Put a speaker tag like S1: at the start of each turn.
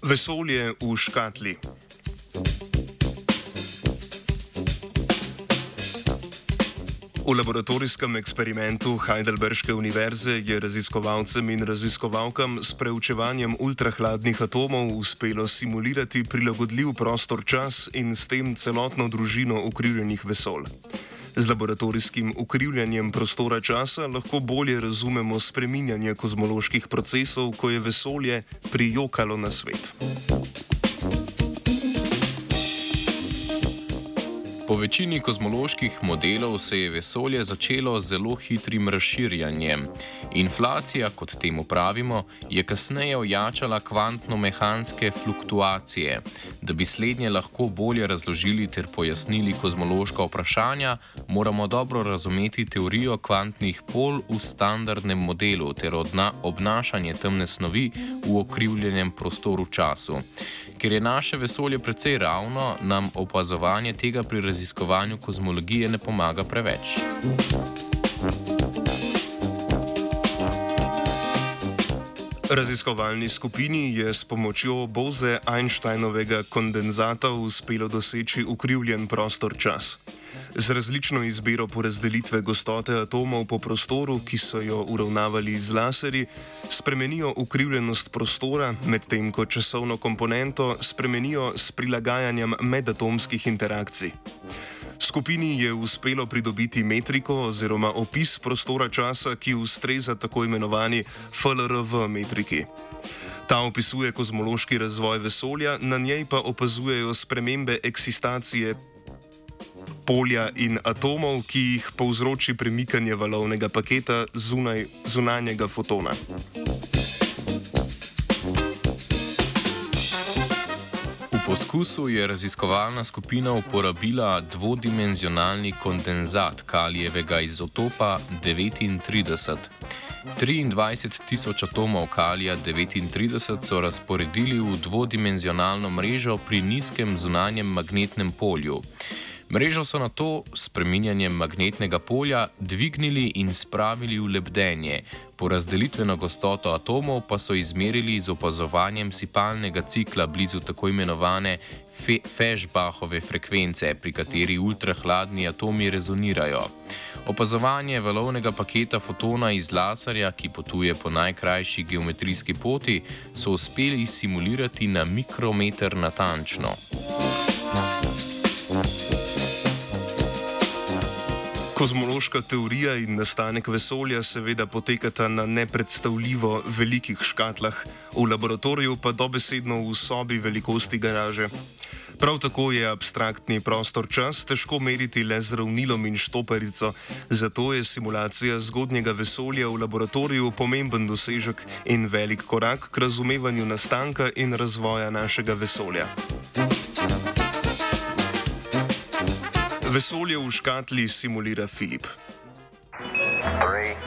S1: Vesolje v škatli. V laboratorijskem eksperimentu Heidelberške univerze je raziskovalcem in raziskovalkam s preučevanjem ultrahladnih atomov uspelo simulirati prilagodljiv prostor-čas in s tem celotno družino ukrivljenih vesolj. Z laboratorijskim ukrivljanjem prostora-časa lahko bolje razumemo spreminjanje kozmoloških procesov, ko je vesolje prijokalo na svet.
S2: Po večini kozmoloških modelov se je vesolje začelo z zelo hitrim razširjanjem. Inflacija, kot temu pravimo, je kasneje ojačala kvantno-mehanske fluktuacije. Da bi slednje lahko bolje razložili ter pojasnili kozmološka vprašanja, moramo dobro razumeti teorijo kvantnih pol v standardnem modelu ter obnašanje temne snovi v okrivljenem prostoru-času. Ker je naše vesolje precej ravno, nam opazovanje tega pri raziskovanju kozmologije ne pomaga preveč.
S1: Raziskovalni skupini je s pomočjo Bose-Einsteinovega kondenzata uspelo doseči ukrivljen prostor-čas. Z različno izbiro porazdelitve gostote atomov po prostoru, ki so jo uravnavali z laserji, spremenijo ukrivljenost prostora, medtem ko časovno komponento spremenijo s prilagajanjem medatomskih interakcij. Skupini je uspelo pridobiti metriko oziroma opis prostora časa, ki ustreza tako imenovani FLRV metriki. Ta opisuje kozmološki razvoj vesolja, na njej pa opazujejo spremembe eksistacije polja in atomov, ki jih povzroči premikanje valovnega paketa zunaj zunanjega fotona.
S2: Poskusu je raziskovalna skupina uporabila dvodimenzionalni kondenzat kalijevega izotopa 39. 23 tisoč atomov kalija 39 so razporedili v dvodimenzionalno mrežo pri nizkem zunanjem magnetnem polju. Mrežo so na to spreminjanjem magnetnega polja dvignili in spravili v lebdenje, porazdelitveno gostoto atomov pa so izmerili z opazovanjem sipalnega cikla blizu tako imenovane Fešbachove frekvence, pri kateri ultrahladni atomi rezonirajo. Opazovanje valovnega paketa fotona iz laserja, ki potuje po najkrajši geometrijski poti, so uspeli simulirati na mikrometer natančno.
S1: Kozmološka teorija in nastanek vesolja seveda potekata na nepredstavljivo velikih škatlah, v laboratoriju pa dobesedno v sobi velikosti garaže. Prav tako je abstraktni prostor čas težko meriti le z ravnilom in štoparico, zato je simulacija zgodnjega vesolja v laboratoriju pomemben dosežek in velik korak k razumevanju nastanka in razvoja našega vesolja. Vesolje v škatli simulira Filip. Three,